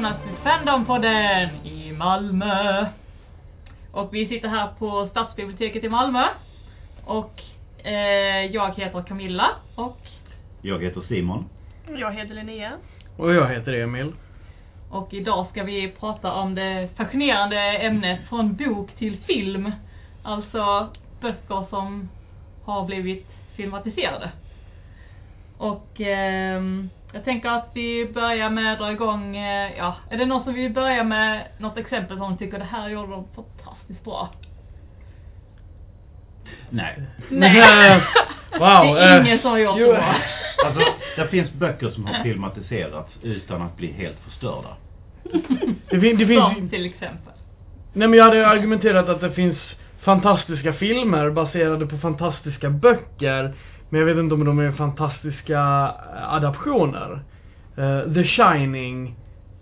välkomna till Fandompodden i Malmö. Och vi sitter här på Stadsbiblioteket i Malmö. Och eh, jag heter Camilla och, Jag heter Simon. Jag heter Linnea. Och jag heter Emil. och idag ska vi prata om det fascinerande ämnet från bok till film. Alltså böcker som har blivit filmatiserade. Och ehm, jag tänker att vi börjar med att dra igång, eh, ja, är det någon som vill börja med något exempel som tycker det här gjorde de fantastiskt bra? Nej. Nej. Wow, det är eh, ingen som har gjort jo. det bra. Alltså, det finns böcker som har filmatiserats utan att bli helt förstörda. Det, fin- det finns Som till exempel. Nej men jag hade argumenterat att det finns fantastiska filmer baserade på fantastiska böcker. Men jag vet inte om de är fantastiska adaptioner. Eh, The Shining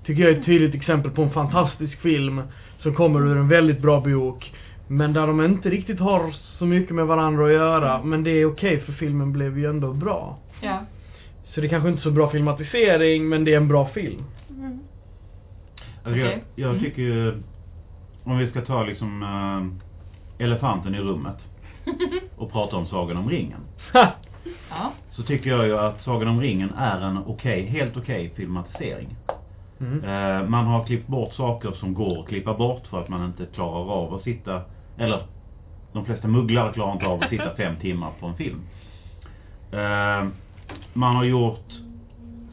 tycker jag är ett tydligt exempel på en fantastisk film som kommer ur en väldigt bra bok. Men där de inte riktigt har så mycket med varandra att göra. Men det är okej för filmen blev ju ändå bra. Ja. Så det är kanske inte är så bra filmatisering men det är en bra film. Alltså, Okej. jag, jag Mm. tycker ju, om vi ska ta liksom eh, elefanten i rummet och prata om Sagan om ringen. Ja. Så tycker jag ju att Sagan om ringen är en okej, helt okej filmatisering. Mm. Eh, man har klippt bort saker som går att klippa bort för att man inte klarar av att sitta, eller de flesta mugglare klarar inte av att sitta fem timmar på en film. Eh, man har gjort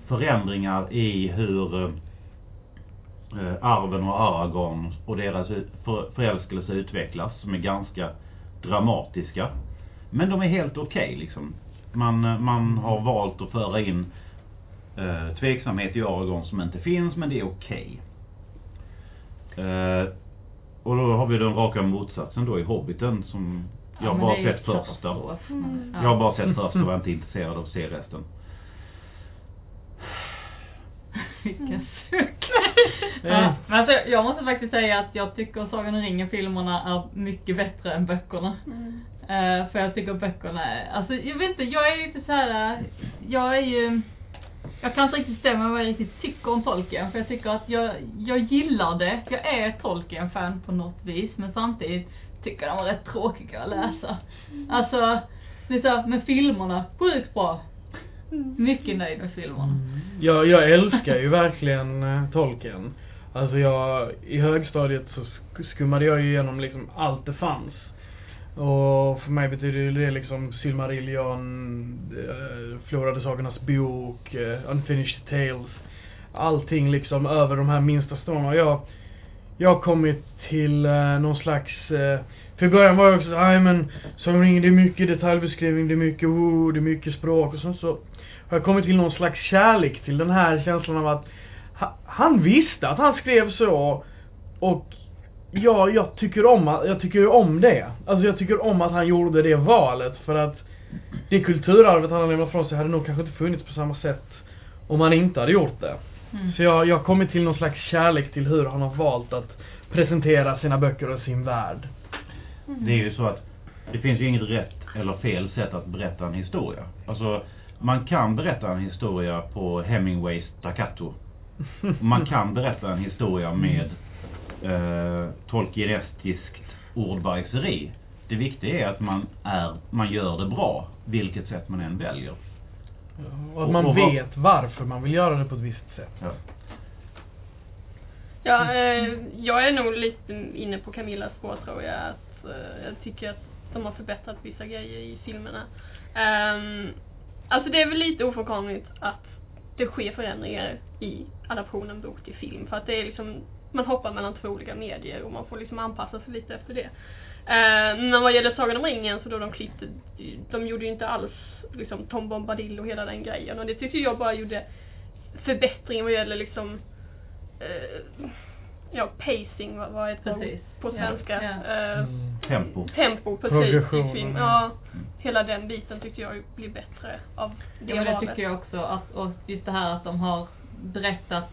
förändringar i hur eh, Arven och Aragorn och deras förälskelse utvecklas som är ganska dramatiska. Men de är helt okej liksom. Man, eh, man har valt att föra in eh, tveksamhet i Aragorn som inte finns, men det är okej. Eh, och då har vi den raka motsatsen då i Hobbiten som jag Ja, har bara sett första. Mm. Ja. Jag har bara sett första och var inte intresserad av att se resten. Vilken suck. Ja, men alltså, jag måste faktiskt säga att jag tycker Sagan om ringen-filmerna är mycket bättre än böckerna. Mm. Eh, för jag tycker böckerna är, alltså jag vet inte, jag är lite så här. jag är ju, jag kan inte riktigt stämma vad jag riktigt tycker om Tolkien. För jag tycker att jag, jag gillar det, jag är Tolkien-fan på något vis. Men samtidigt tycker jag de var rätt tråkiga att läsa. Alltså, det är så med filmerna, sjukt bra. Mm. Mycket nöjd med filmen. Mm. Jag, jag älskar ju verkligen eh, Tolkien. Alltså jag, i högstadiet så skummade jag ju igenom liksom allt det fanns. Och för mig betyder ju det liksom Silmarillion, eh, uh, förlorade Sagornas bok, eh, Unfinished Tales. Allting liksom över de här minsta stråna. Jag, jag har kommit till någon slags eh, för i början var jag också nej men Sagan ringer det är mycket detaljbeskrivning, det är mycket oh, det är mycket språk och sånt så har jag kommit till någon slags kärlek till den här känslan av att ha, han visste att han skrev så och ja, jag tycker om jag tycker om det. Alltså jag tycker om att han gjorde det valet för att det kulturarvet han har lämnat från sig hade nog kanske inte funnits på samma sätt om han inte hade gjort det. Mm. Så jag, jag har kommit till någon slags kärlek till hur han har valt att presentera sina böcker och sin värld. Det är ju så att det finns ju inget rätt eller fel sätt att berätta en historia. Alltså, man kan berätta en historia på Hemingways staccato. Man kan berätta en historia med eh, tolkienestiskt ordbajseri. Det viktiga är att man, är, man gör det bra, vilket sätt man än väljer. Och att Och- man och vad- vet varför man vill göra det på ett visst sätt. Ja. Ja, eh, jag är nog lite inne på Camillas spår tror jag. Att, eh, jag tycker att de har förbättrat vissa grejer i filmerna. Ehm, alltså det är väl lite ofrånkomligt att det sker förändringar i adaptionen bok till film. För att det är liksom, man hoppar mellan två olika medier och man får liksom anpassa sig lite efter det. Eh, men vad gäller Sagan om ringen så då de klippte, de gjorde ju inte alls liksom Tom Bombadil och hela den grejen. Och det tyckte jag bara gjorde förbättring vad gäller liksom eh, ja, pacing, vad, vad ord Precis. på Ja, svenska? ja. Eh, Mm. Tempo. tempo precis Progression, i film. ja. Ja, hela den biten tyckte jag blir bättre av det Ja, men det valet. tycker jag också. Att, och just det här att de har berättat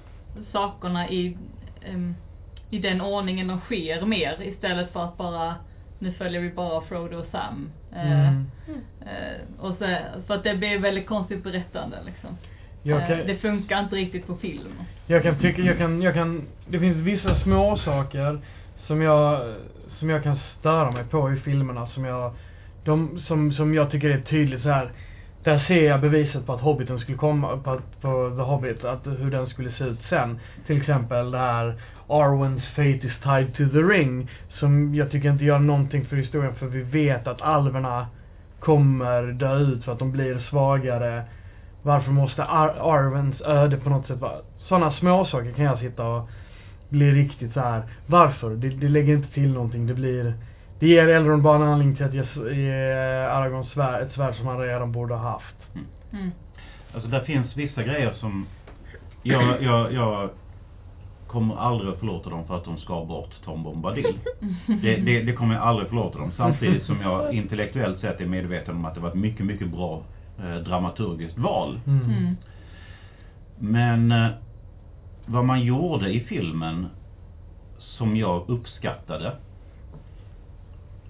sakerna i, em, i den ordningen de sker mer istället för att bara nu följer vi bara Frodo och Sam. Eh, Mm. eh, och så, för att det blir väldigt konstigt berättande liksom. Eh, kan, Det funkar inte riktigt på film. jag kan tycka, jag kan, jag kan, det finns vissa små saker som jag, som jag kan störa mig på i filmerna som jag, de, som, som jag tycker är tydligt så här. Där ser jag beviset på att Hobbiten skulle komma, på, på The Hobbit, att hur den skulle se ut sen. Till exempel det här Arwens fate is tied to the ring. Som jag tycker inte gör någonting för historien för vi vet att alverna kommer dö ut för att de blir svagare. Varför måste Ar- Arwens öde på något sätt vara... Sådana små saker kan jag sitta och bli riktigt så här. Varför? Det, det lägger inte till någonting. Det blir... Det ger Elrond bara en anledning till att ge, ge Aragorn svärd, ett svärd som han redan borde ha haft. Mm. Alltså där finns vissa grejer som jag, jag, jag kommer aldrig att förlåta dem för att de ska bort Tom Bombadil. Det, det, det kommer jag aldrig förlåta dem. Samtidigt som jag intellektuellt sett är medveten om att det var ett mycket, mycket bra dramaturgiskt val. Mm. Men eh, vad man gjorde i filmen som jag uppskattade,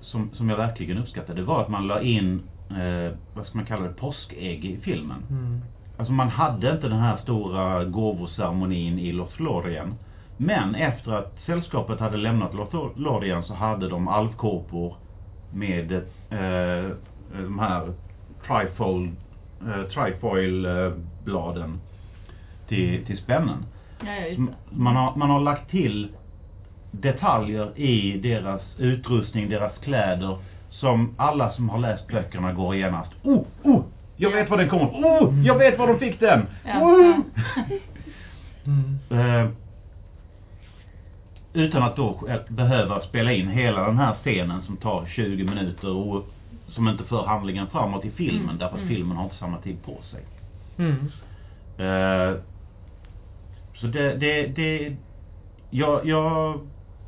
som, som jag verkligen uppskattade, det var att man la in, eh, vad ska man kalla det, påskägg i filmen. Mm. Alltså man hade inte den här stora gåvoceremonin i Lothlorien. Men efter att sällskapet hade lämnat Lothlorien så hade de alvkåpor med eh, de här trifold, eh, trifoil eh, bladen till, till spännen. Ja. Man har, man har lagt till detaljer i deras utrustning, deras kläder som alla som har läst böckerna går genast. Oh, oh! Jag vet var den kommer Oh! Jag vet var de fick den! Oh! Eh, utan att då själv behöva spela in hela den här scenen som tar 20 minuter och som inte för handlingen framåt i filmen Mm, därför att mm. filmen har inte samma tid på sig. Mm. Eh, så det, det, det jag, jag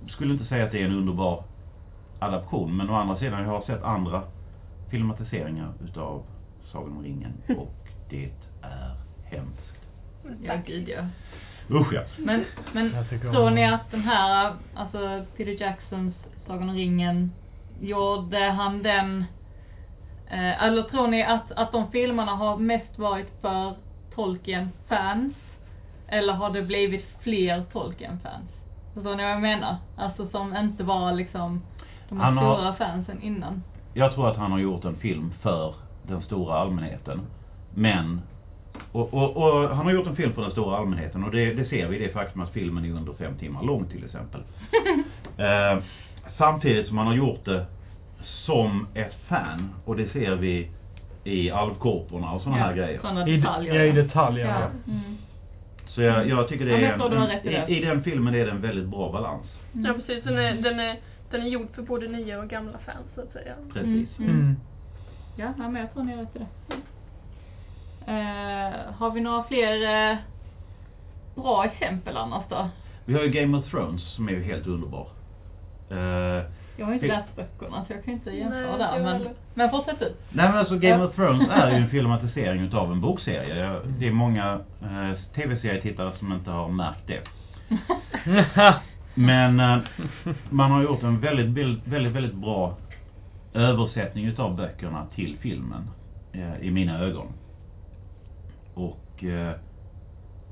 skulle inte säga att det är en underbar adaption men å andra sidan jag har sett andra filmatiseringar utav Sagan om ringen och det är hemskt. Ja, gud ja. Usch ja. Men, men tror ni att den här, alltså Peter Jacksons Sagan om ringen, gjorde han den, eller tror ni att, att de filmerna har mest varit för Tolkien-fans? Eller har det blivit fler Tolkien-fans? Förstår ni vad jag menar? Alltså som inte var liksom de här Han har- stora fansen innan. Jag tror att han har gjort en film för den stora allmänheten. Men, och, och, och han har gjort en film för den stora allmänheten och det, det ser vi i det faktum att filmen är under fem timmar lång till exempel. eh, samtidigt som han har gjort det som ett fan och det ser vi i alvkorporna och sådana här grejer. Sådana I, detaljer. ja, i detaljer. Ja. Ja. Mm. Så jag, jag tycker det Ja, är i en, i, i den filmen är det en väldigt bra balans. Mm. Ja precis, den är, den, är, den är gjord för både nya och gamla fans så att säga. Precis. Mm. Mm. Ja, nej, men jag tror ni har rätt i det. Eh, har vi några fler eh, bra exempel annars då? Vi har ju Game of Thrones som är ju helt underbar. Eh, Jag har ju inte läst böckerna så jag kan inte Nej, jämföra inte där. jag Men, heller. men fortsätt du. Nej men alltså Game Ja. of Thrones är ju en filmatisering utav en bokserie. Jag- Det är många eh, tv-serietittare som inte har märkt det. Men eh, man har gjort en väldigt, väldigt, väldigt, väldigt bra översättning utav böckerna till filmen. Eh, I mina ögon. Och eh,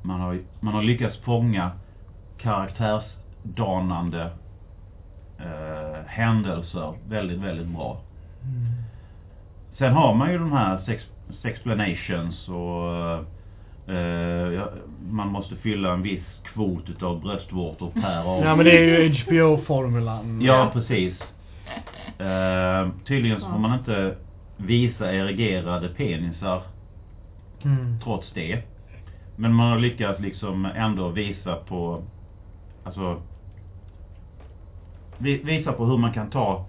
man har, man har lyckats fånga karaktärsdanande eh, händelser väldigt, väldigt bra. Mm. Sen har man ju de här sex, sexplanations och eh, man måste fylla en viss kvot utav bröstvårtor per avsnitt. Ja men det är ju HBO-formulan. Ja, precis. Eh, tydligen så får man inte visa erigerade penisar Mm. trots det. Men man har lyckats liksom ändå visa på, alltså, vi- visa på hur man kan ta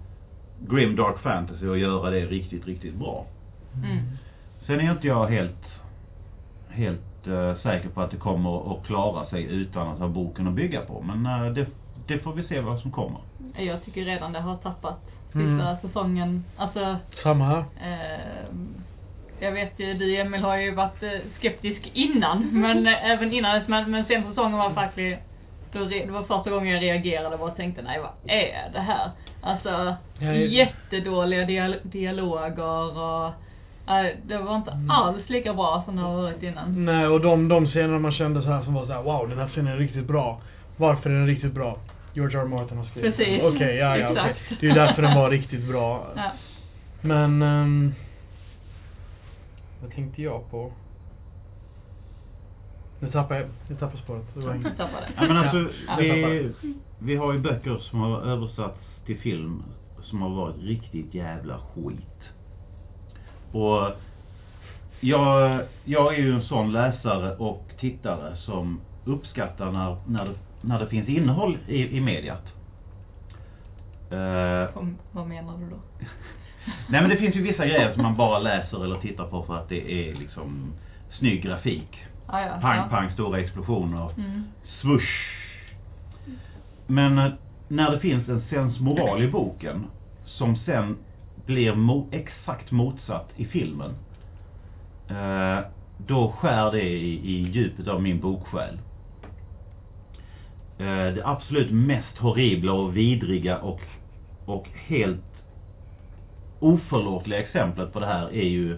grim dark fantasy och göra det riktigt, riktigt bra. Mm. Sen är inte jag helt, helt eh, säker på att det kommer att klara sig utan att ha boken att bygga på. Men eh, det, det får vi se vad som kommer. Jag tycker redan det har tappat sista Mm. säsongen. Alltså, Samma här. eh, jag vet ju, du Emil har ju varit skeptisk innan, men även innan, men, men sen säsongen var faktiskt re, det var första gången jag reagerade och tänkte, nej vad är det här? Alltså, Ja, det- jättedåliga dial dialoger och Nej, det var inte Mm. alls lika bra som det har varit innan. Nej, och de, de scener man kände så här som var så här: wow, den här scenen är riktigt bra. Varför är den riktigt bra? George R. R. Martin har skrivit Precis. Okej, ja, ja, okej. Exakt. Det är därför den var riktigt bra. Ja. Men... ehm, vad tänkte jag på? Nu tappade jag, nu tappade jag spåret. Det var inget. Tappade. Ja, men alltså, Ja, vi, vi har ju böcker som har översatts till film som har varit riktigt jävla skit. Och jag, jag är ju en sån läsare och tittare som uppskattar när, när, det, när det finns innehåll i, i mediet. Eh, Vad- Vad menar du då? Nej men det finns ju vissa grejer som man bara läser eller tittar på för att det är liksom snygg grafik. Ah, ja, Pang, ja. pang, stora explosioner. Mm. Swoosh. Men eh, när det finns en sensmoral i boken som sen blir mo- exakt motsatt i filmen. Eh, då skär det i, i djupet av min boksjäl. Eh, det absolut mest horribla och vidriga och, och helt oförlåtliga exemplet på det här är ju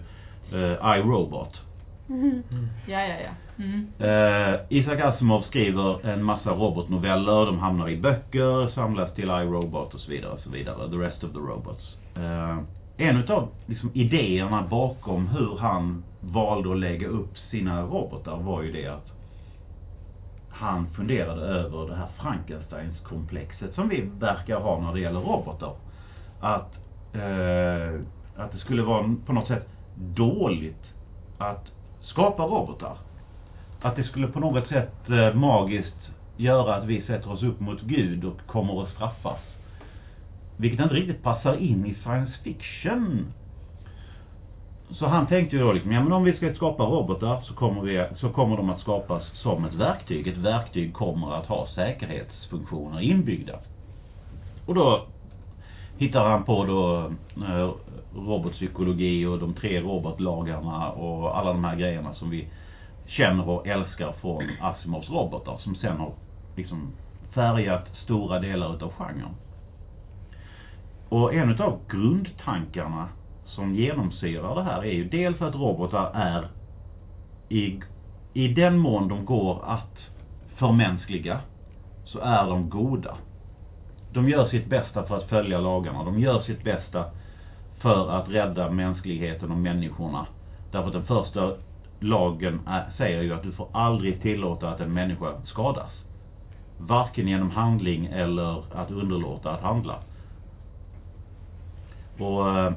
eh, I, Robot. Mhm. Ja, ja, ja. Mm. Eh, Isaac Asimov skriver en massa robotnoveller, de hamnar i böcker, samlas till iRobot och så vidare, och så vidare. The rest of the robots. Eh, en utav liksom, idéerna bakom hur han valde att lägga upp sina robotar var ju det att han funderade över det här Frankensteins komplexet som vi verkar ha när det gäller robotar. Att, eh, att det skulle vara på något sätt dåligt att skapa robotar. Att det skulle på något sätt eh, magiskt göra att vi sätter oss upp mot Gud och kommer att straffas. Vilket inte riktigt passar in i science fiction. Så han tänkte ju då liksom, ja men om vi ska skapa robotar så kommer, vi, så kommer de att skapas som ett verktyg. Ett verktyg kommer att ha säkerhetsfunktioner inbyggda. Och då hittar han på då eh, robotpsykologi och de tre robotlagarna och alla de här grejerna som vi känner och älskar från Asimovs robotar som sen har liksom färgat stora delar utav genren. Och en utav grundtankarna som genomsyrar det här är ju dels att robotar är i, i den mån de går att förmänskliga så är de goda. De gör sitt bästa för att följa lagarna. De gör sitt bästa för att rädda mänskligheten och människorna. Därför att den första lagen är, säger ju att du får aldrig tillåta att en människa skadas. Varken genom handling eller att underlåta att handla. Och eh,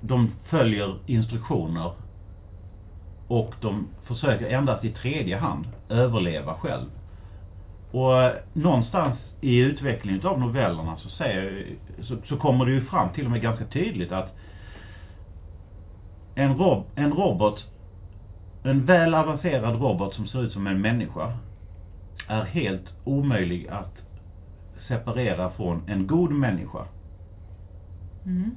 de följer instruktioner och de försöker endast i tredje hand överleva själv. Och någonstans i utvecklingen av novellerna så, säger, så, så kommer det ju fram till och med ganska tydligt att en, rob, en robot, en väl avancerad robot som ser ut som en människa är helt omöjlig att separera från en god människa. Mm.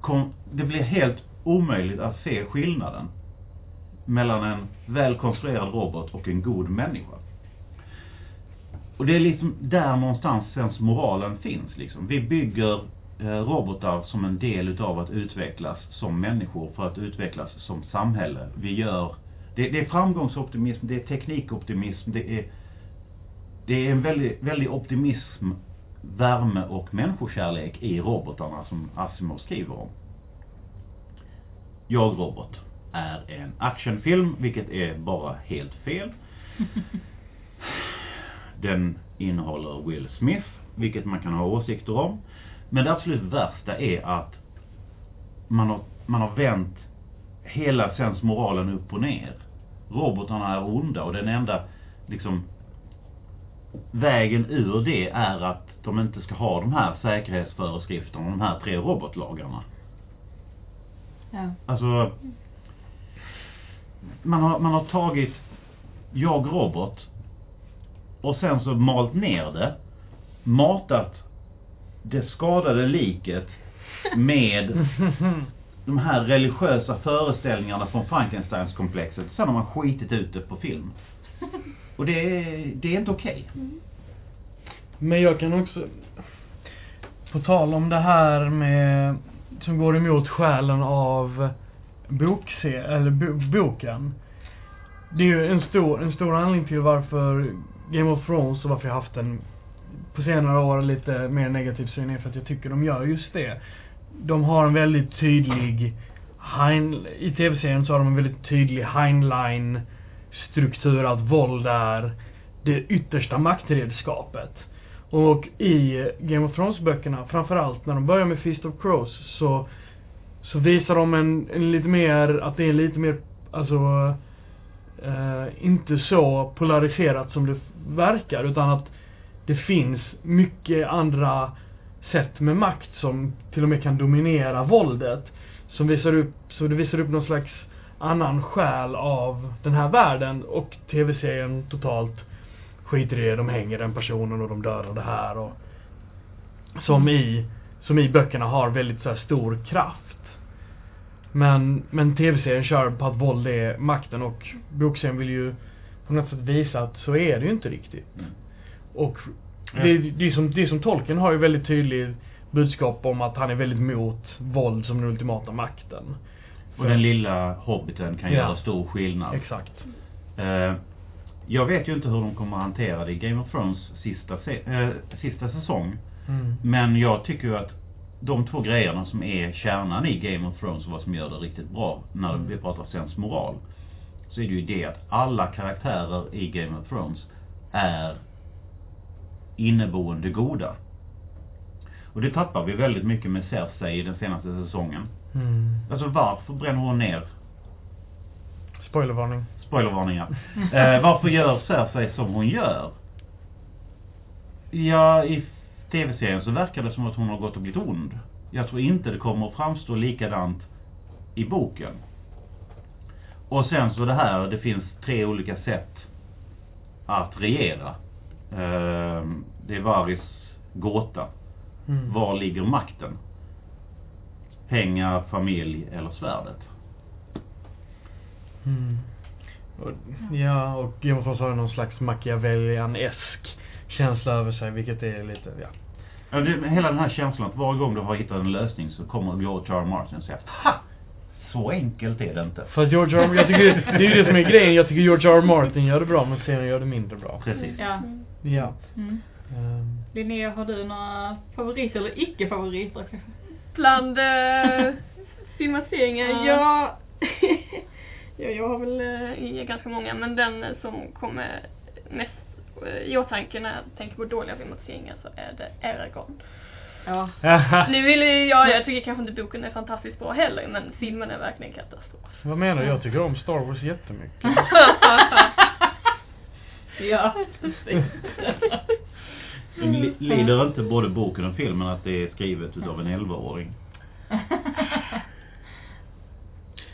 Kom, det blir helt omöjligt att se skillnaden mellan en väl konstruerad robot och en god människa. Och det är liksom där någonstans sens moralen finns liksom. Vi bygger eh, robotar som en del utav att utvecklas som människor för att utvecklas som samhälle. Vi gör, det, det är framgångsoptimism, det är teknikoptimism, det är, det är en väldig, väldig optimism, värme och människokärlek i robotarna som Asimov skriver om. Jag, Robot är en actionfilm, vilket är bara helt fel. Den innehåller Will Smith, vilket man kan ha åsikter om. Men det absolut värsta är att man har, man har vänt hela sensmoralen upp och ner. Robotarna är onda och den enda liksom vägen ur det är att de inte ska ha de här säkerhetsföreskrifterna, de här tre robotlagarna. Ja. Alltså, man har, man har tagit Jag Robot och sen så malt ner det, matat det skadade liket med de här religiösa föreställningarna från Frankensteins komplexet. Sen har man skitit ut det på film. Och det är, det är inte okej. Men jag kan också, på tal om det här med som går emot själen av bokse eller bo, boken. Det är ju en stor, en stor anledning till varför Game of Thrones och varför jag haft en på senare år lite mer negativ syn är för att jag tycker de gör just det. De har en väldigt tydlig Hein, i tv-serien så har de en väldigt tydlig Heinlein struktur att våld är det yttersta maktredskapet. Och i Game of Thrones-böckerna, framförallt när de börjar med Feast of Crows, så, så visar de en, en lite mer, att det är lite mer, alltså, eh, inte så polariserat som det verkar, utan att det finns mycket andra sätt med makt som till och med kan dominera våldet. Som visar upp, så det visar upp någon slags annan själ av den här världen och tv-serien totalt skiter i det. De hänger den personen och de dödar det här och som i, som i böckerna har väldigt så här stor kraft. Men, men tv-serien kör på att våld är makten och bokserien vill ju på något sätt visa att så är det ju inte riktigt. Mm. Och det, det, är som, det är som Tolkien har ju väldigt tydligt budskap om att han är väldigt mot våld som den ultimata makten. Och den lilla hobbiten kan Ja. göra stor skillnad. Exakt. Eh, jag vet ju inte hur de kommer att hantera det i Game of Thrones sista, se- eh, sista säsong. Mm. Men jag tycker ju att de två grejerna som är kärnan i Game of Thrones och vad som gör det riktigt bra när vi pratar sensmoral. Så är det ju det att alla karaktärer i Game of Thrones är inneboende goda. Och det tappar vi väldigt mycket med Cersei i den senaste säsongen. Mm. Alltså varför bränner hon ner Spoilervarning. Spoilervarningar. Eh, varför gör Cersei som hon gör? Ja, i tv-serien så verkar det som att hon har gått och blivit ond. Jag tror inte det kommer att framstå likadant i boken. Och sen så det här, det finns tre olika sätt att regera. Eh, det är Varys gåta. Mm. Var ligger makten? Pengar, familj eller svärdet? Mm. Och, ja, och Thrones har någon slags Machiavellian-esk känsla över sig, vilket är lite, ja. Ja, det, hela den här känslan att varje gång du har hittat en lösning så kommer George R. R. Martin och säger Ha! Så enkelt är det inte. För George R. jag tycker, det är ju det som är grejen, jag tycker George R. R. Martin gör det bra, men serien gör det mindre bra. Precis. Ja. Ja. Mm. Ehm, Linnea, har du några favoriter eller icke-favoriter? Bland uh, filmatiseringar, Ja. ja. ja, jag har väl uh, ganska många, men den eh, som kommer mest eh, i åtanke när jag tänker på dåliga filmatiseringar så är det Eragon. Ja. Nu vill jag, jag tycker kanske inte boken är fantastiskt bra heller, men filmen är verkligen katastrof. Vad menar du? Jag tycker om Star Wars jättemycket. ja, precis. Lider inte både boken och filmen att det är skrivet utav en 11-åring?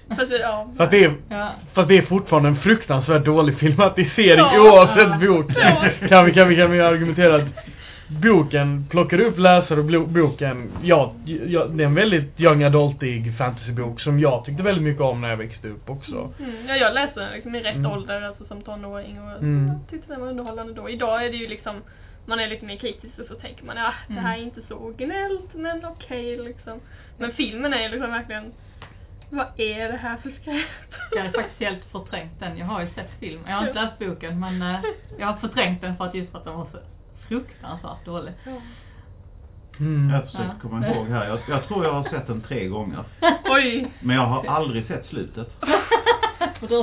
Fast, ja. Fast det är, ja. fast det är fortfarande en fruktansvärt dålig filmatisering Ja. oavsett bok. Ja. Kan vi, kan vi, kan vi argumentera att boken plockar upp läsare och boken, ja, ja, det är en väldigt young adultig fantasybok som jag tyckte väldigt mycket om när jag växte upp också. Mm, ja, jag läste den liksom i rätt Mm. ålder, alltså som tonåring och Mm. jag tyckte den var underhållande då. Idag är det ju liksom, man är lite mer kritisk och så tänker man, ja det här är inte så originellt men okej liksom. Men filmen är ju liksom verkligen, vad är det här för skräp? Jag har faktiskt helt förträngt den. Jag har ju sett film. Jag har inte läst boken men eh, jag har förträngt den för att just för att den var så fruktansvärt dålig. Mm. Jag försöker Ja. komma ihåg här. Jag, jag tror jag har sett den tre gånger. Oj! Men jag har aldrig sett slutet.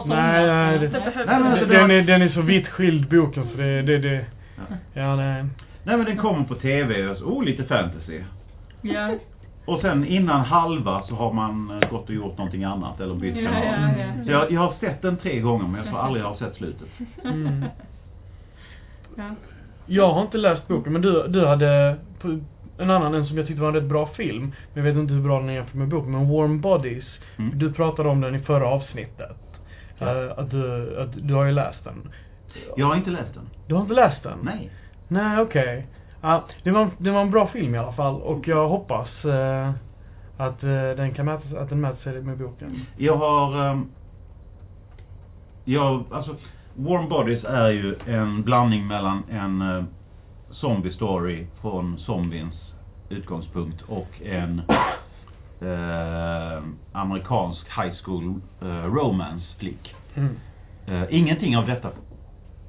Nej, nej, det- Nej, men alltså, Den är, den är så vitt skild boken så det, det, det, Ja. ja nej. Nej men den kommer på tv och så, oh lite fantasy. Ja, Och sen innan halva så har man eh, gått och gjort någonting annat eller bytt ja, kanal. ja, ja. Så jag, jag har sett den tre gånger men jag tror aldrig jag har sett slutet. Mm. ja. Jag har inte läst boken, men du, du hade en annan, en som jag tyckte var en rätt bra film. Men jag vet inte hur bra den är jämfört med boken, men Warm Bodies. Mm. Du pratade om den i förra avsnittet. Ja. Eh, att, du, att du har ju läst den. Jag har inte läst den. Du har inte läst den? Nej. Nej, okej. Ja, det, var, det var en bra film i alla fall och jag hoppas eh, att, eh, den kan mäta, att den mäter sig med boken. Jag har... Um, jag, alltså, Warm Bodies är ju en blandning mellan en uh, zombie story från zombiens utgångspunkt och en eh, amerikansk high school eh, romance flick. Mm. Eh, ingenting av detta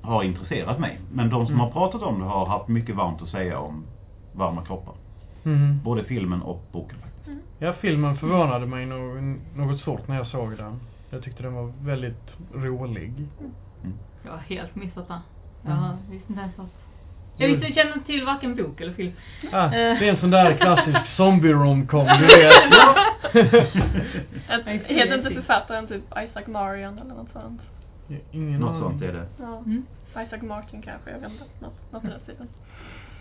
har intresserat mig. Men de som Mm. har pratat om det har haft mycket varmt att säga om Varma kroppar. Mm. Både filmen och boken faktiskt. Ja, filmen förvånade mig nog, något svårt när jag såg den. Jag tyckte den var väldigt rolig. Mm. Jag har helt missat det. Mm. Jag visste inte ens att... Jag visste, kände inte till varken bok eller film. Ah, Eh. det är en sån där klassisk zombie-romcom, du vet. Heter inte författaren typ Isaac Marion eller något sånt? Ingen Något sånt är det. Ja. Mm. Isaac Martin kanske, jag vet inte. Något, något i den stilen.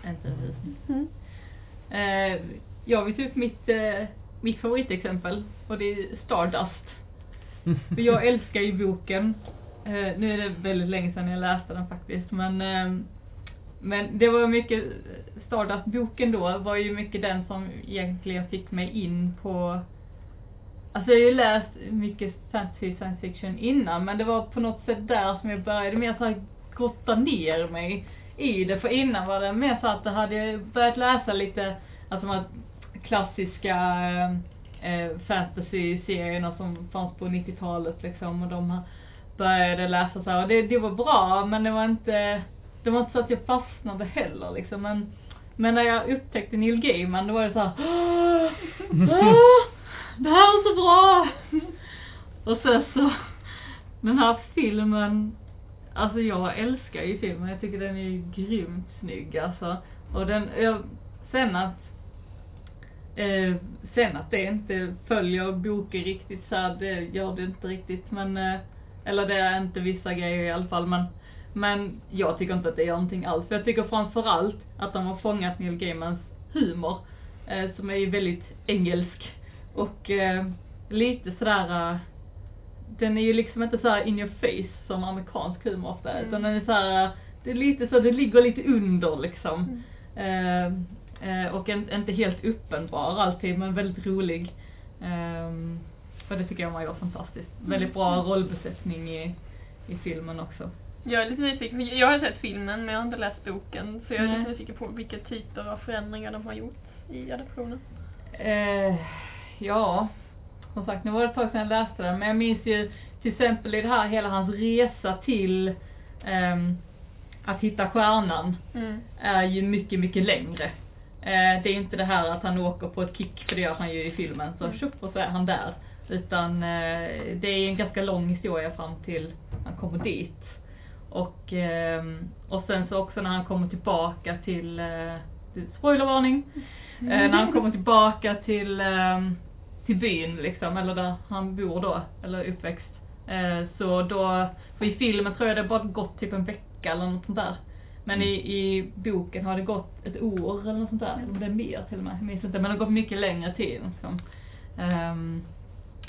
Inte precis. Mm. Eh, jag vill ta upp mitt, eh, mitt favoritexempel och det är Stardust. För jag älskar ju boken. Eh, nu är det väldigt länge sedan jag läste den faktiskt men ehm, men det var mycket, Stardust-boken då var ju mycket den som egentligen fick mig in på Alltså jag har ju läst mycket fantasy science fiction innan men det var på något sätt där som jag började mer såhär grotta ner mig i det. För innan var det mer så att jag hade börjat läsa lite, alltså de här klassiska eh, eh fantasy-serierna som fanns på 90-talet liksom och de här började läsa så här. och det, det var bra men det var inte, det var inte så att jag fastnade heller liksom men men när jag upptäckte Neil Gaiman då var det så här, "Åh, åh, det här är så bra! Och sen så, den här filmen, alltså jag älskar ju filmen, jag tycker den är ju grymt snygg alltså. Och den, jag, sen att, eh, sen att det inte följer boken riktigt så här, det gör det inte riktigt men, eh, eller det är inte vissa grejer i alla fall men men jag tycker inte att det gör någonting alls. För jag tycker framförallt att de har fångat Neil Gaimans humor. Eh, som är ju väldigt engelsk. Och eh, lite sådär, eh, den är ju liksom inte så här in your face som amerikansk humor ofta är. Mm. Utan den är såhär, eh, det är lite så, det ligger lite under liksom. Mm. Eh, eh, och en, inte helt uppenbar alltid, men väldigt rolig. Och det tycker jag var fantastiskt. Väldigt bra rollbesättning i, i filmen också. Jag är lite nyfiken, för jag har sett filmen men jag har inte läst boken. Så jag är Nej. lite nyfiken på vilka typer av förändringar de har gjort i adaptionen. Eh, ja, som sagt nu var det ett tag sedan jag läste den men jag minns ju till exempel i det här hela hans resa till ehm, att hitta stjärnan Mm. är ju mycket, mycket längre. Eh, det är inte det här att han åker på ett kick, för det gör han ju i filmen, så Mm. tjopp och så är han där. Utan eh, det är en ganska lång historia fram till han kommer dit. Och, ehm, och sen så också när han kommer tillbaka till, eh, spoilervarning, eh, när han kommer tillbaka till, ehm, till byn liksom, eller där han bor då, eller uppväxt. Så då, för i filmen tror jag det bara gått typ en vecka eller något sånt där. Men i, i boken har det gått ett år eller något sånt där, eller det är mer till och med, jag minns inte, men det har gått mycket längre tid. Liksom. Ehm,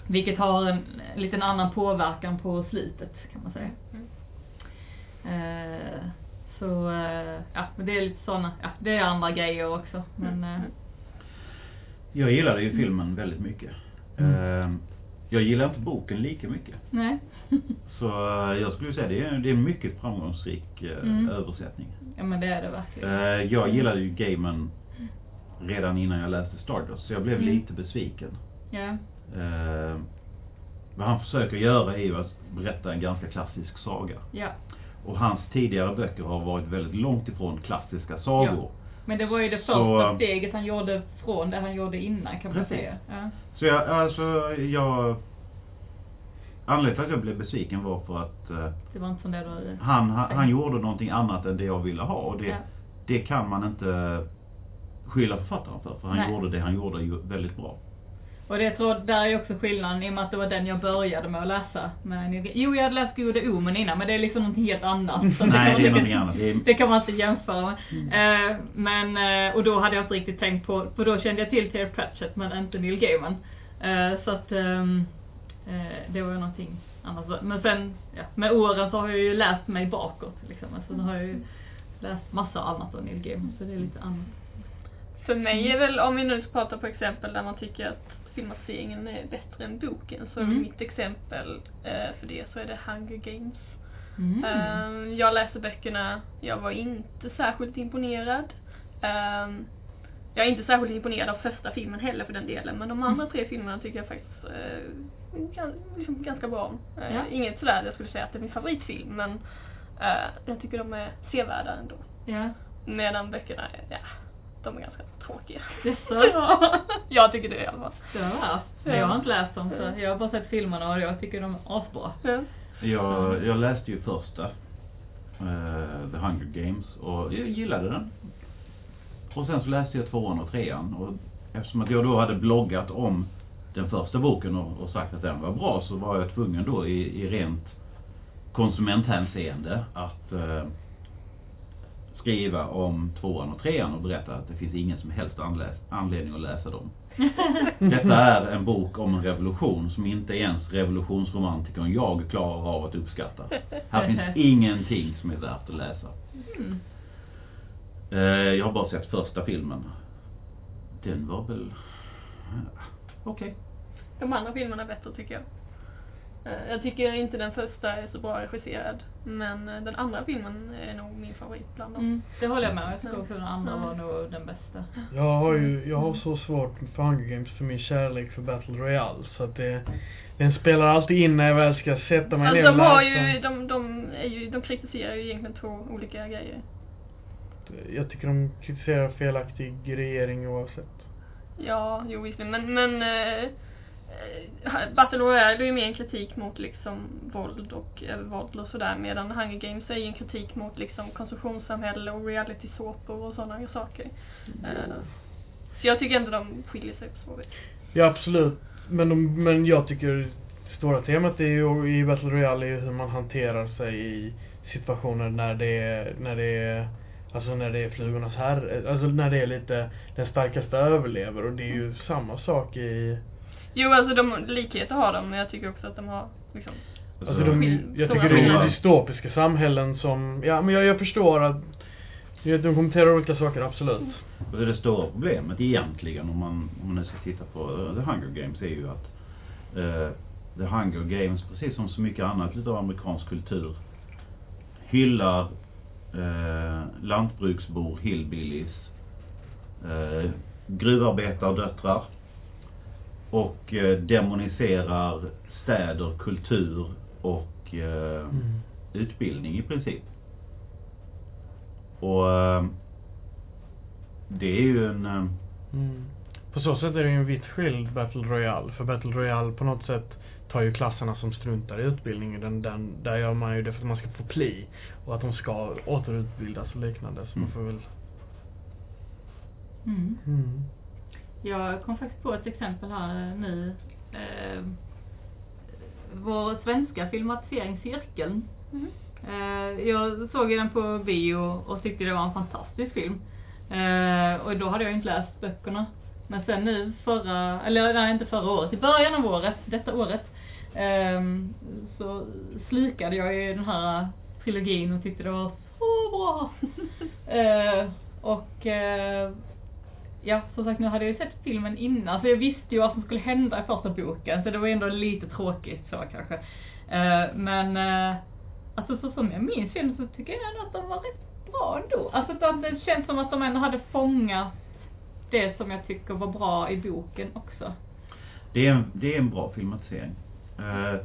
vilket har en, en liten annan påverkan på slutet kan man säga. Mm. Eh, så, eh, ja, men det är lite såna, ja, det är andra grejer också. Men, eh, Jag gillade ju filmen väldigt mycket. Mm. Eh, jag gillar inte boken lika mycket. nej. Så jag skulle säga det är, det är en mycket framgångsrik Mm. översättning. ja men det är det verkligen. Jag gillade ju Gaiman redan innan jag läste Stardust, så jag blev Mm. lite besviken. Ja. Eh, vad han försöker göra är ju att berätta en ganska klassisk saga. ja. Och hans tidigare böcker har varit väldigt långt ifrån klassiska sagor. Men det var ju det Så- första steget han gjorde från det han gjorde innan kan man Precis. säga. Ja. Så jag, alltså, jag... Anledningen till att jag blev besviken var för att eh, Det var inte som det du... han, han, han gjorde någonting annat än det jag ville ha. Och det, Ja. det kan man inte skylla författaren för. För han Nej. gjorde det han gjorde väldigt bra. Och det tror där är också skillnaden i och med att det var den jag började med att läsa. Men, jo, jag hade läst Goda Omen innan men det är liksom någonting helt annat. Så Nej, man det är någonting annat. Det är- Det kan man inte jämföra med. Eh, men, eh, och då hade jag inte riktigt tänkt på, för då kände jag till Terry Pratchett men inte Neil Gaiman. Eh, så att eh, det var ju någonting annat. Men sen, ja, med åren så har jag ju läst mig bakåt liksom. Alltså, då har jag ju läst massa annat av Neil Gaiman så det är lite annat. För mig är väl, om vi nu ska prata på exempel där man tycker att filmatiseringen är bättre än boken, så Mm. mitt exempel eh, för det så är det Hunger Games. Mm. Ehm, jag läste böckerna, jag var inte särskilt imponerad. Ehm, Jag är inte särskilt imponerad av första filmen heller för den delen, men de andra tre filmerna tycker jag faktiskt eh, liksom ganska bra om. Eh, Ja. Inget sådär jag skulle säga att det är min favoritfilm, men eh, jag tycker de är sevärda ändå. Ja. Medan böckerna, ja, de är ganska tråkiga. Jaså? Ja, jag tycker det i alla fall. Det var värst. Ja. Jag har inte läst dem så jag har bara sett filmerna och jag tycker de är asbra. Ja. Jag, jag läste ju första, eh, The Hunger Games, och jag gillade den. Och sen så läste jag tvåan och trean. Och eftersom att jag då hade bloggat om den första boken och, och sagt att den var bra så var jag tvungen då i, i rent konsumenthänseende att eh, skriva om tvåan och trean och berätta att det finns ingen som helst anledning att läsa dem. Detta är en bok om en revolution som inte ens revolutionsromantikern jag klarar av att uppskatta. Här finns ingenting som är värt att läsa. Mm. Eh, Jag har bara sett första filmen. Den var väl... Okej. De andra filmerna är bättre tycker jag. Jag tycker inte den första är så bra regisserad. Men eh, den andra filmen är nog min favorit bland dem. Mm, det håller jag med om. Jag tycker också den andra var nog den bästa. Jag har ju, jag har så svårt för Hunger Games för min kärlek för Battle Royale så att det, den spelar alltid in när jag väl ska sätta mig Alltså ner och de har ju, de, de, är ju, de kritiserar ju egentligen två olika grejer. Jag tycker de kritiserar felaktig regering oavsett. Ja, jo visserligen, men, men eh, Battle Royale är ju mer en kritik mot liksom våld och övervåld och sådär medan Hunger Games är ju en kritik mot liksom konsumtionssamhälle och reality-såpor och sådana saker. Eh, så jag tycker inte de skiljer sig på så vis. Ja absolut. Men, de, men jag tycker stora temat är ju, i Battle Royale är ju hur man hanterar sig i situationer när det är, när det är Alltså när det är flugornas herre, alltså när det är lite den starkaste överlever och det är ju samma sak i Jo, alltså de likheter har de, men jag tycker också att de har liksom Alltså de, jag tycker det är dystopiska samhällen som, ja men jag, jag förstår att de kommenterar olika saker, absolut. Och det stora problemet egentligen om man, om man nu ska titta på eh, The Hunger Games är ju att eh, The Hunger Games, precis som så mycket annat utav amerikansk kultur, hyllar eh, lantbruksbor, hillbillies, eh, gruvarbetardöttrar och eh, demoniserar städer, kultur och eh, Mm. utbildning i princip. Och eh, det är ju en... eh, Mm. På så sätt är det ju en vitt skild Battle Royale. För Battle Royale på något sätt tar ju klasserna som struntar i utbildningen. Den, den, där gör man ju det för att man ska få pli. Och att de ska återutbildas och liknande. Så man Mm. får väl... Mm. Mm. Jag kom faktiskt på ett exempel här nu. Eh, vår svenska filmatisering Cirkeln. Mhm. Eh, jag såg den på bio och tyckte det var en fantastisk film. Eh, och då hade jag inte läst böckerna. Men sen nu förra, eller nej inte förra året, i början av året, detta året, ehm, så slukade jag ju den här trilogin och tyckte det var så bra. Eh, och eh, ja, som sagt nu hade jag ju sett filmen innan så jag visste ju vad som skulle hända i första boken så det var ändå lite tråkigt så kanske. Uh, men uh, alltså så som jag minns filmen så tycker jag ändå att de var rätt bra ändå. Alltså att det känns som att de ändå hade fångat det som jag tycker var bra i boken också. Det är en, det är en bra filmatisering. Uh,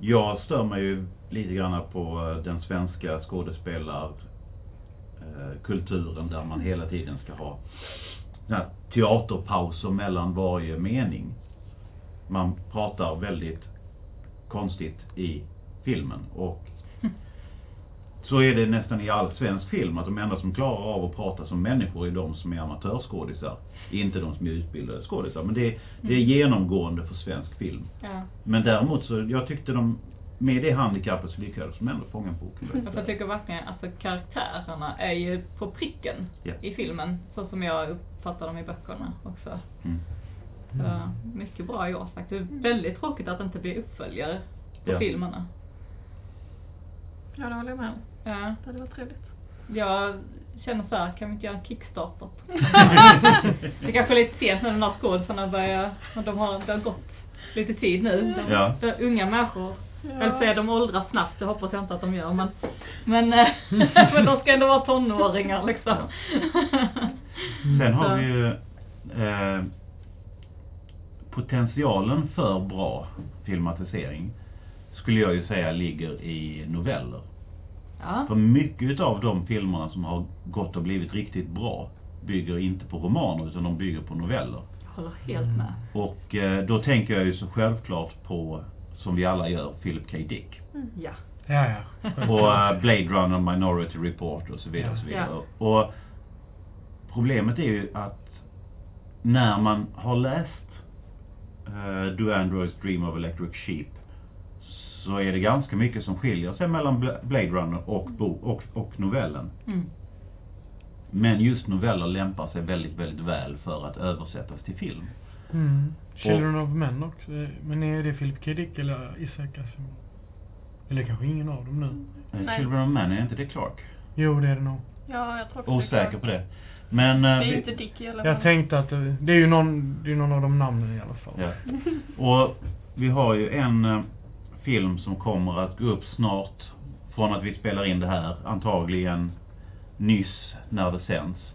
jag stör mig ju lite grann på den svenska skådespelar kulturen där man hela tiden ska ha här teaterpauser mellan varje mening. Man pratar väldigt konstigt i filmen och så är det nästan i all svensk film att de enda som klarar av att prata som människor är de som är amatörskådisar. Inte de som är utbildade skådisar. Men det, det är genomgående för svensk film. Ja. Men däremot så, jag tyckte de, med det handikappet så lyckades de ändå fånga boken Jag tycker verkligen, alltså karaktärerna är ju på pricken Ja. i filmen. Så som jag uppfattar dem i böckerna också. Mm. Så, mycket bra gjort faktiskt. Väldigt tråkigt att det inte blir uppföljare på Ja. filmerna. Ja, det håller jag med om. Ja. Det hade varit trevligt. Jag känner så här, kan vi inte göra en kickstarter? det kanske är lite sent när de här skådisarna börjar, de har, det har gått lite tid nu. De, Ja. de, unga människor, Ja. eller säga de åldras snabbt, det hoppas jag inte att de gör men, men, eh, men de ska ändå vara tonåringar liksom. Sen har vi ju eh, potentialen för bra filmatisering skulle jag ju säga ligger i noveller. Ja. För mycket av de filmerna som har gått och blivit riktigt bra bygger inte på romaner utan de bygger på noveller. Jag håller helt med. Och eh, då tänker jag ju så självklart på, som vi alla gör, Philip K. Dick. Ja. Ja, ja. Och eh, Blade Runner, Minority Report och så vidare. Och, så vidare. och problemet är ju att när man har läst uh, Do Androids Dream of Electric Sheep så är det ganska mycket som skiljer sig mellan Bla- Blade Runner och, bo- och, och novellen. Mm. Men just noveller lämpar sig väldigt, väldigt väl för att översättas till film. Mm. Children of Men också. Men är det Philip K. Dick eller Isaac Asimov? Eller kanske ingen av dem nu? Eh, Nej. Children of Men, är inte det Clark? Jo, det är det nog. Ja, jag tror också Osäker det. på det. Men... Det eh, är vi- inte Dick i alla fall. Jag tänkte att det, det är ju någon, det är någon av de namnen i alla fall. Ja. Och vi har ju en eh, film som kommer att gå upp snart från att vi spelar in det här, antagligen nyss när det sänds.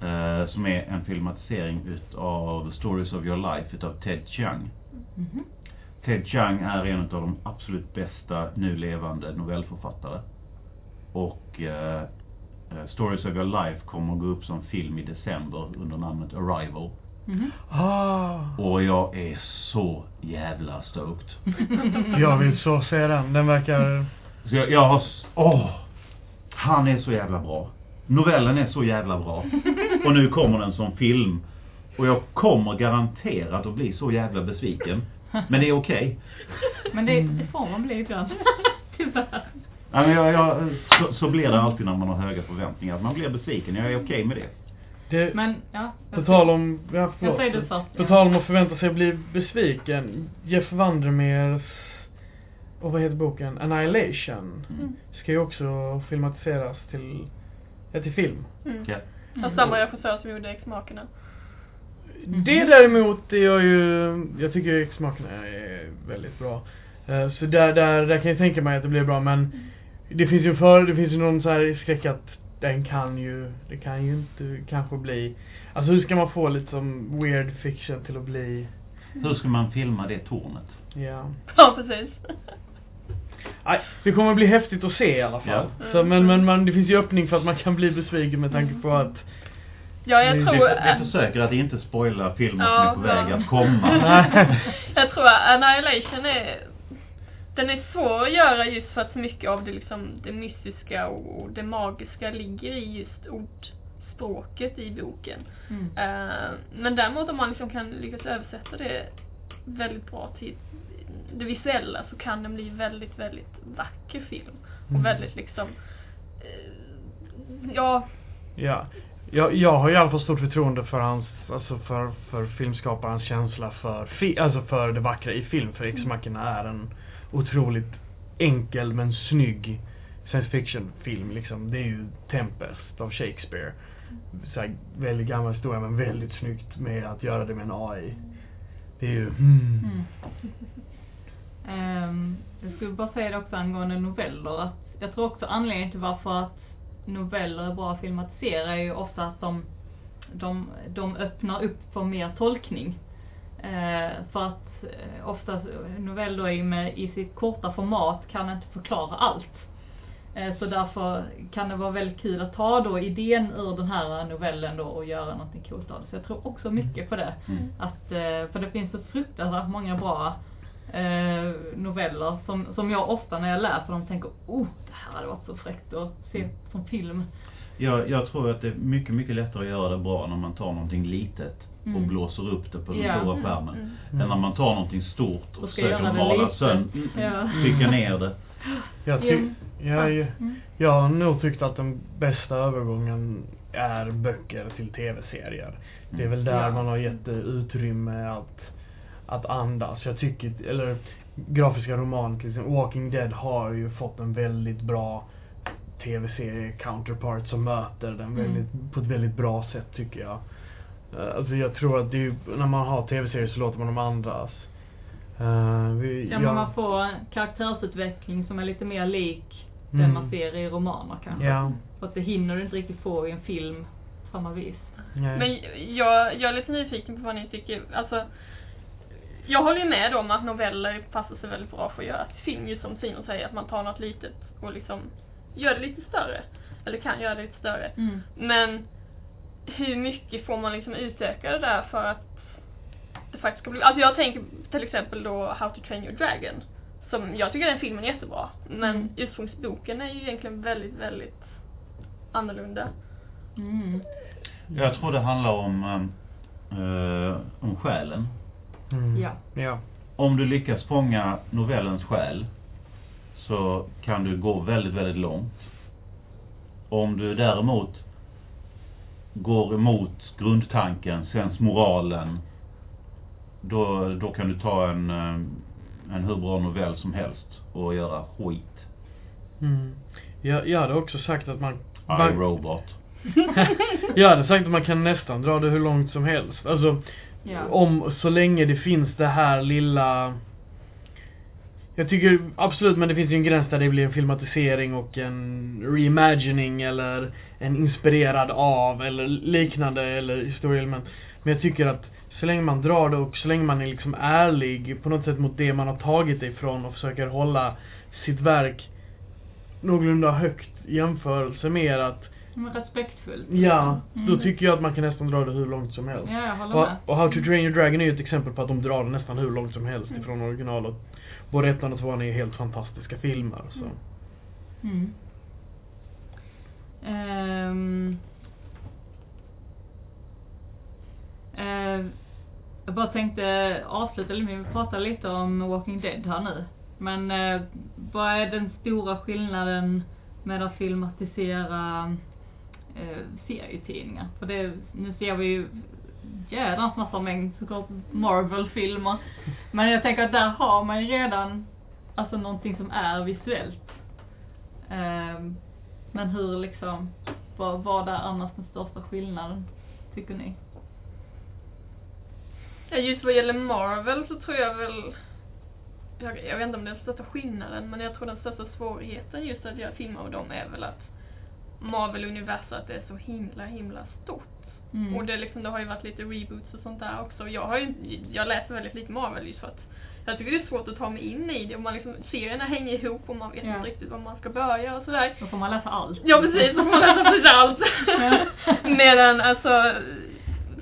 Eh, som är en filmatisering utav Stories of Your Life utav Ted Chiang. Mhm. Ted Chiang är en av de absolut bästa nu levande novellförfattare. Och eh, eh, Stories of Your Life kommer att gå upp som film i december under namnet Arrival. Mhm. Ah, Och jag är så jävla stoked. jag vill så se den. Den verkar... Så jag, jag har... Åh! han är så jävla bra. Novellen är så jävla bra. Och nu kommer den som film. Och jag kommer garanterat att bli så jävla besviken. Men det är okej. Men det, det får man bli ibland. Tyvärr. Ja, men jag, jag, så, så blir det alltid när man har höga förväntningar. Att man blir besviken. Jag är okej med det. Det, Men, ja. på tal om... Ja, förlåt. Jag säger det först, På ja. tal om att förvänta sig att bli besviken. Jeff Vandermeers... Och vad heter boken? Annihilation. Mm. Ska ju också filmatiseras till... Ja, till film. Mm. Ja. Av samma regissör som gjorde X-Makerna. Det däremot, det gör ju... Jag tycker X-Makerna är väldigt bra. Eh, Så där, där, där kan jag tänka mig att det blir bra men det finns ju för, det finns ju någon så här skräck att den kan ju, det kan ju inte kanske bli Alltså hur ska man få lite som weird fiction till att bli, Hur ska man filma det tornet? ja. Ja, precis. Nej, det kommer bli häftigt att se i alla fall. Ja. Så, men, men man, det finns ju öppning för att man kan bli besviken med tanke på att Ja, jag Vi- tror... Vi, vi försöker att inte spoila filmer som Ja, är på väg ja. att komma. Jag tror att Annihilation är... Den är svår att göra just för att så mycket av det liksom, det mystiska och och det magiska ligger i just ordspråket i boken. Mm. Eh, men däremot om man liksom kan lyckas översätta det väldigt bra till det visuella så kan den bli väldigt, väldigt vacker film. Och Mm. väldigt liksom, eh, ja, Ja. Jag, jag har alla fall stort förtroende för hans, alltså för, för filmskaparens känsla för, fi, alltså för det vackra i film. För X-Machina är en otroligt enkel men snygg science fiction film liksom. Det är ju Tempest av Shakespeare. Så här, väldigt gammal historia men väldigt snyggt med att göra det med en AI. Det är ju, mm. Mm. Jag skulle bara säga det också angående noveller. Att jag tror också anledningen till varför att noveller är bra att filmatisera är ju ofta att de, de, de öppnar upp för mer tolkning. Eh, för att eh, ofta noveller i, med, i sitt korta format kan inte förklara allt. Eh, så därför kan det vara väldigt kul att ta då idén ur den här novellen då och göra någonting coolt av det. Så jag tror också mycket på det. Mm. Att, eh, för det finns så fruktansvärt många bra eh, noveller som, som jag ofta när jag läser dem tänker oh, det här hade varit så fräckt att se som film. Jag, jag tror att det är mycket, mycket lättare att göra det bra när man tar någonting litet och Mm. blåser upp det på den Ja. stora Mm, skärmen. mm. Än när man tar någonting stort och Och försöker mala sönder, Ja. trycka ner det. Jag, ty- jag, jag, Mm. jag har nog tyckt att den bästa övergången är böcker till tv-serier. Det är väl där Ja. man har gett utrymme att, att andas. Jag tycker, eller grafiska romaner till exempel. Walking Dead har ju fått en väldigt bra tv-serie counterpart som möter den Mm. väldigt, på ett väldigt bra sätt tycker jag. Eh, Alltså jag tror att det är, när man har tv-serier så låter man dem andas. Eh, vi, Ja, men man får en karaktärsutveckling som är lite mer lik den Mm. man ser i romaner kanske. Ja. För att det hinner du inte riktigt få i en film samma vis. Nej. Men jag, jag är lite nyfiken på vad ni tycker. Alltså, jag håller ju med om att noveller passar sig väldigt bra för att göra till film. Just som Sino säger, att man tar något litet och liksom gör det lite större. Eller kan göra det lite större. Mm. Men hur mycket får man liksom utöka det där för att det faktiskt ska bli... Alltså jag tänker till exempel då How to Train Your Dragon. Som jag tycker den filmen är jättebra. Men Mm. ursprungsboken är ju egentligen väldigt, väldigt annorlunda. Mm. Jag tror det handlar om, eh, om själen. Mm. Ja. Ja. Om du lyckas fånga novellens själ så kan du gå väldigt, väldigt långt. Om du däremot går emot grundtanken, sensmoralen, då, då kan du ta en, eh, en hur bra novell som helst och göra skit. Mm. Jag, jag hade också sagt att man... I, man Robot. jag hade sagt att man kan nästan dra det hur långt som helst. Alltså, Ja. om, så länge det finns det här lilla... Jag tycker absolut, men det finns ju en gräns där det blir en filmatisering och en reimagining eller en inspirerad av eller liknande eller historieelement. Men jag tycker att så länge man drar det och så länge man är liksom ärlig på något sätt mot det man har tagit ifrån och försöker hålla sitt verk någorlunda högt i jämförelse med att Men respektfullt. Ja, då Mm. tycker jag att man kan nästan dra det hur långt som helst. Ja, jag håller Och, med. och How to Train Your Dragon är ju ett exempel på att de drar det nästan hur långt som helst Mm. ifrån originalet. Både ettan och tvåan är helt fantastiska filmer. Så. Mm. Ehm. Eh, jag bara tänkte avsluta lite, vi pratar lite om Walking Dead här nu. Men eh, vad är den stora skillnaden med att filmatisera eh, serietidningar? För det, nu ser vi ju jädrans massa mängd såklart Marvel-filmer. Men jag tänker att där har man ju redan alltså någonting som är visuellt. Eh, men hur liksom, vad, vad är annars den största skillnaden, tycker ni? Just vad gäller Marvel så tror jag väl jag, jag vet inte om det är den största skillnaden, men jag tror den största svårigheten just att göra filmer av dem är väl att Marvel-universat är så himla, himla stort. Mm. Och det, liksom, det har ju varit lite reboots och sånt där också. Jag har ju, jag läser väldigt lite Marvel just för att jag tycker det är svårt att ta mig in i det. Och man liksom, serierna hänger ihop och man vet Ja. inte riktigt var man ska börja och sådär. Då får man läsa allt. Ja precis, då får man läsa precis allt. Medan alltså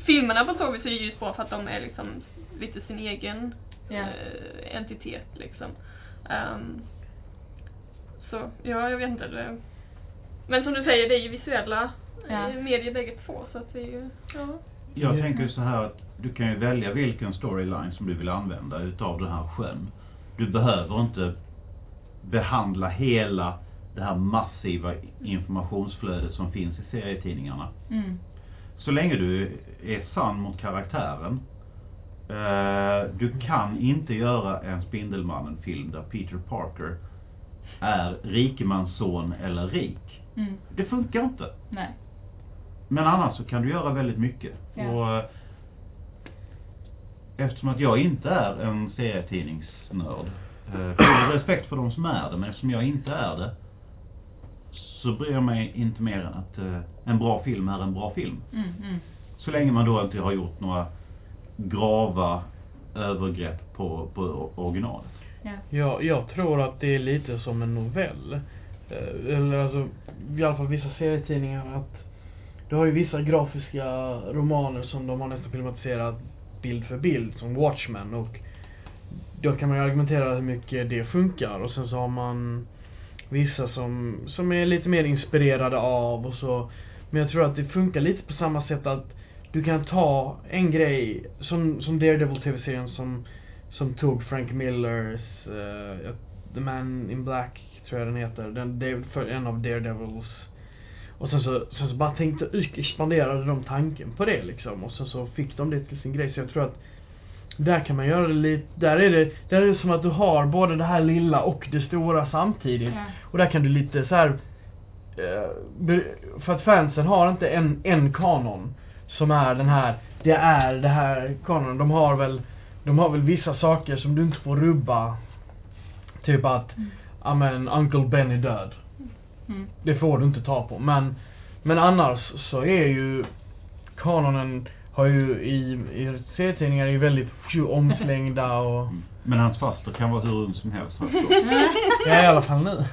filmerna på så vis är ju bra för att de är liksom lite sin egen Ja. eh, entitet liksom. Ehm, så, ja jag vet inte. Det. Men som du säger, det är ju visuella eh, medier bägge två så att det är ju, ja. Jag Ja. tänker ju så här att du kan ju välja vilken storyline som du vill använda utav den här sjön. Du behöver inte behandla hela det här massiva informationsflödet som finns i serietidningarna. Mm. Så länge du är sann mot karaktären. Eh, du kan inte göra en Spindelmannen-film där Peter Parker är rikemansson eller rik. Mm. Det funkar inte. Nej. Men annars så kan du göra väldigt mycket. Ja. Och eh, eftersom att jag inte är en serietidningsnörd. Eh, full respekt för de som är det, men eftersom jag inte är det. Så bryr jag mig inte mer än att eh, en bra film är en bra film. Mm, mm. Så länge man då inte har gjort några grava övergrepp på, på originalet. Ja. Jag, jag tror att det är lite som en novell. Eh, Eller alltså, i alla fall vissa serietidningar att du har ju vissa grafiska romaner som de har nästan filmatiserat bild för bild, som Watchmen och då kan man ju argumentera hur mycket det funkar och sen så har man vissa som, som är lite mer inspirerade av och så. Men jag tror att det funkar lite på samma sätt att du kan ta en grej som, som Daredevil TV-serien som, som tog Frank Millers eh, The Man in Black tror jag den heter. Den, det är för en av Daredevils. Och sen så, sen så bara tänkte, expanderade de tanken på det liksom. Och sen så fick de det till sin grej. Så jag tror att där kan man göra det lite, där är det, där är det som att du har både det här lilla och det stora samtidigt. Ja. Och där kan du lite så här. eh, För att fansen har inte en, en kanon som är den här, det är det här kanonen. De har väl, de har väl vissa saker som du inte får rubba. Typ att, Mm. men Uncle Ben är död. Mm. Det får du inte ta på. Men, Men annars så är ju kanonen har ju i, i serietidningar är ju väldigt omslängda och Mm. Men hans faster kan vara hur ung som helst. jag ja, i alla fall nu.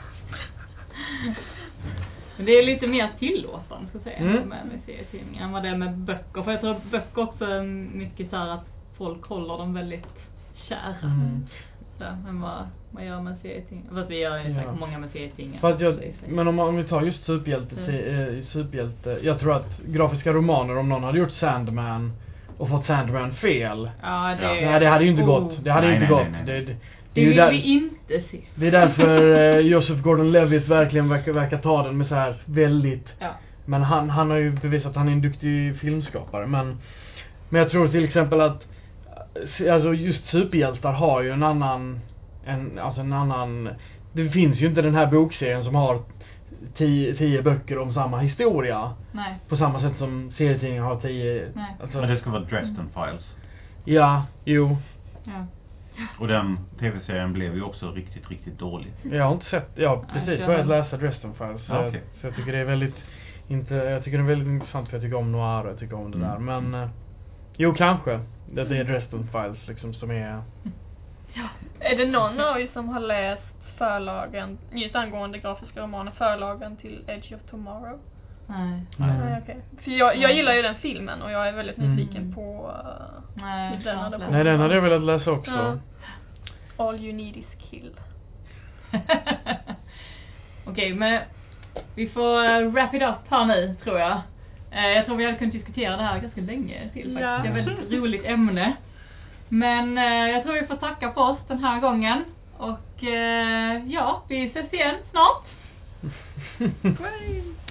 Men det är lite mer tillåtande så att säga Mm. med, med serietidningar än vad det är med böcker. För jag tror att böcker också är mycket så här att folk håller dem väldigt kära. Mm. Än vad man gör med serietidningar. Fast det gör ju Ja. säkert många med serietidningar. För att jag, men om, om vi tar just superhjälte, Mm. eh, superhjälte. Jag tror att grafiska romaner, om någon hade gjort Sandman och fått Sandman fel. Ja, det, Ja. Nej, det hade ju inte Oh. gått. Det hade Nej, inte nej, gått. nej, nej. Det, det, Det är ju vill där, vi inte se. det är därför eh, Joseph Gordon-Levitt verkligen verkar, verkar ta den med så här väldigt Ja. Men han, han har ju bevisat att han är en duktig filmskapare. Men, men jag tror till exempel att alltså just superhjältar har ju en annan, en, alltså en annan, det finns ju inte den här bokserien som har tio, tio böcker om samma historia. Nej. På samma sätt som serietidningar har tio, Nej. alltså, Men det ska vara Dresden Files. ja, jo. Ja. Och den tv-serien blev ju också riktigt, riktigt dålig. Jag har inte sett, jag har Nej, precis jag börjat har- läsa Dresden Files. Så, Ja, jag, okej. så jag tycker det är väldigt, inte, jag tycker det är väldigt intressant för jag tycker om noir och jag tycker om det Mm. där. Men, eh, jo kanske. Det, det är Dresden Files liksom som är, Är det någon av er som har läst förlagen, just angående grafiska romaner, förlagen till Edge of Tomorrow? Nej. Nej. Nej, okej. För jag, jag gillar ju den filmen och jag är väldigt Mm. nyfiken på uh, Nej, Den hade nej den hade jag velat läsa också. Ja. All You Need Is Kill. Okej, men vi får eh, wrap it up här nu, tror jag. Eh, jag tror vi hade kunnat diskutera det här ganska länge till faktiskt. Ja. Det är ett väldigt roligt ämne. Men eh, jag tror vi får tacka för oss den här gången. Och eh, ja, vi ses igen snart.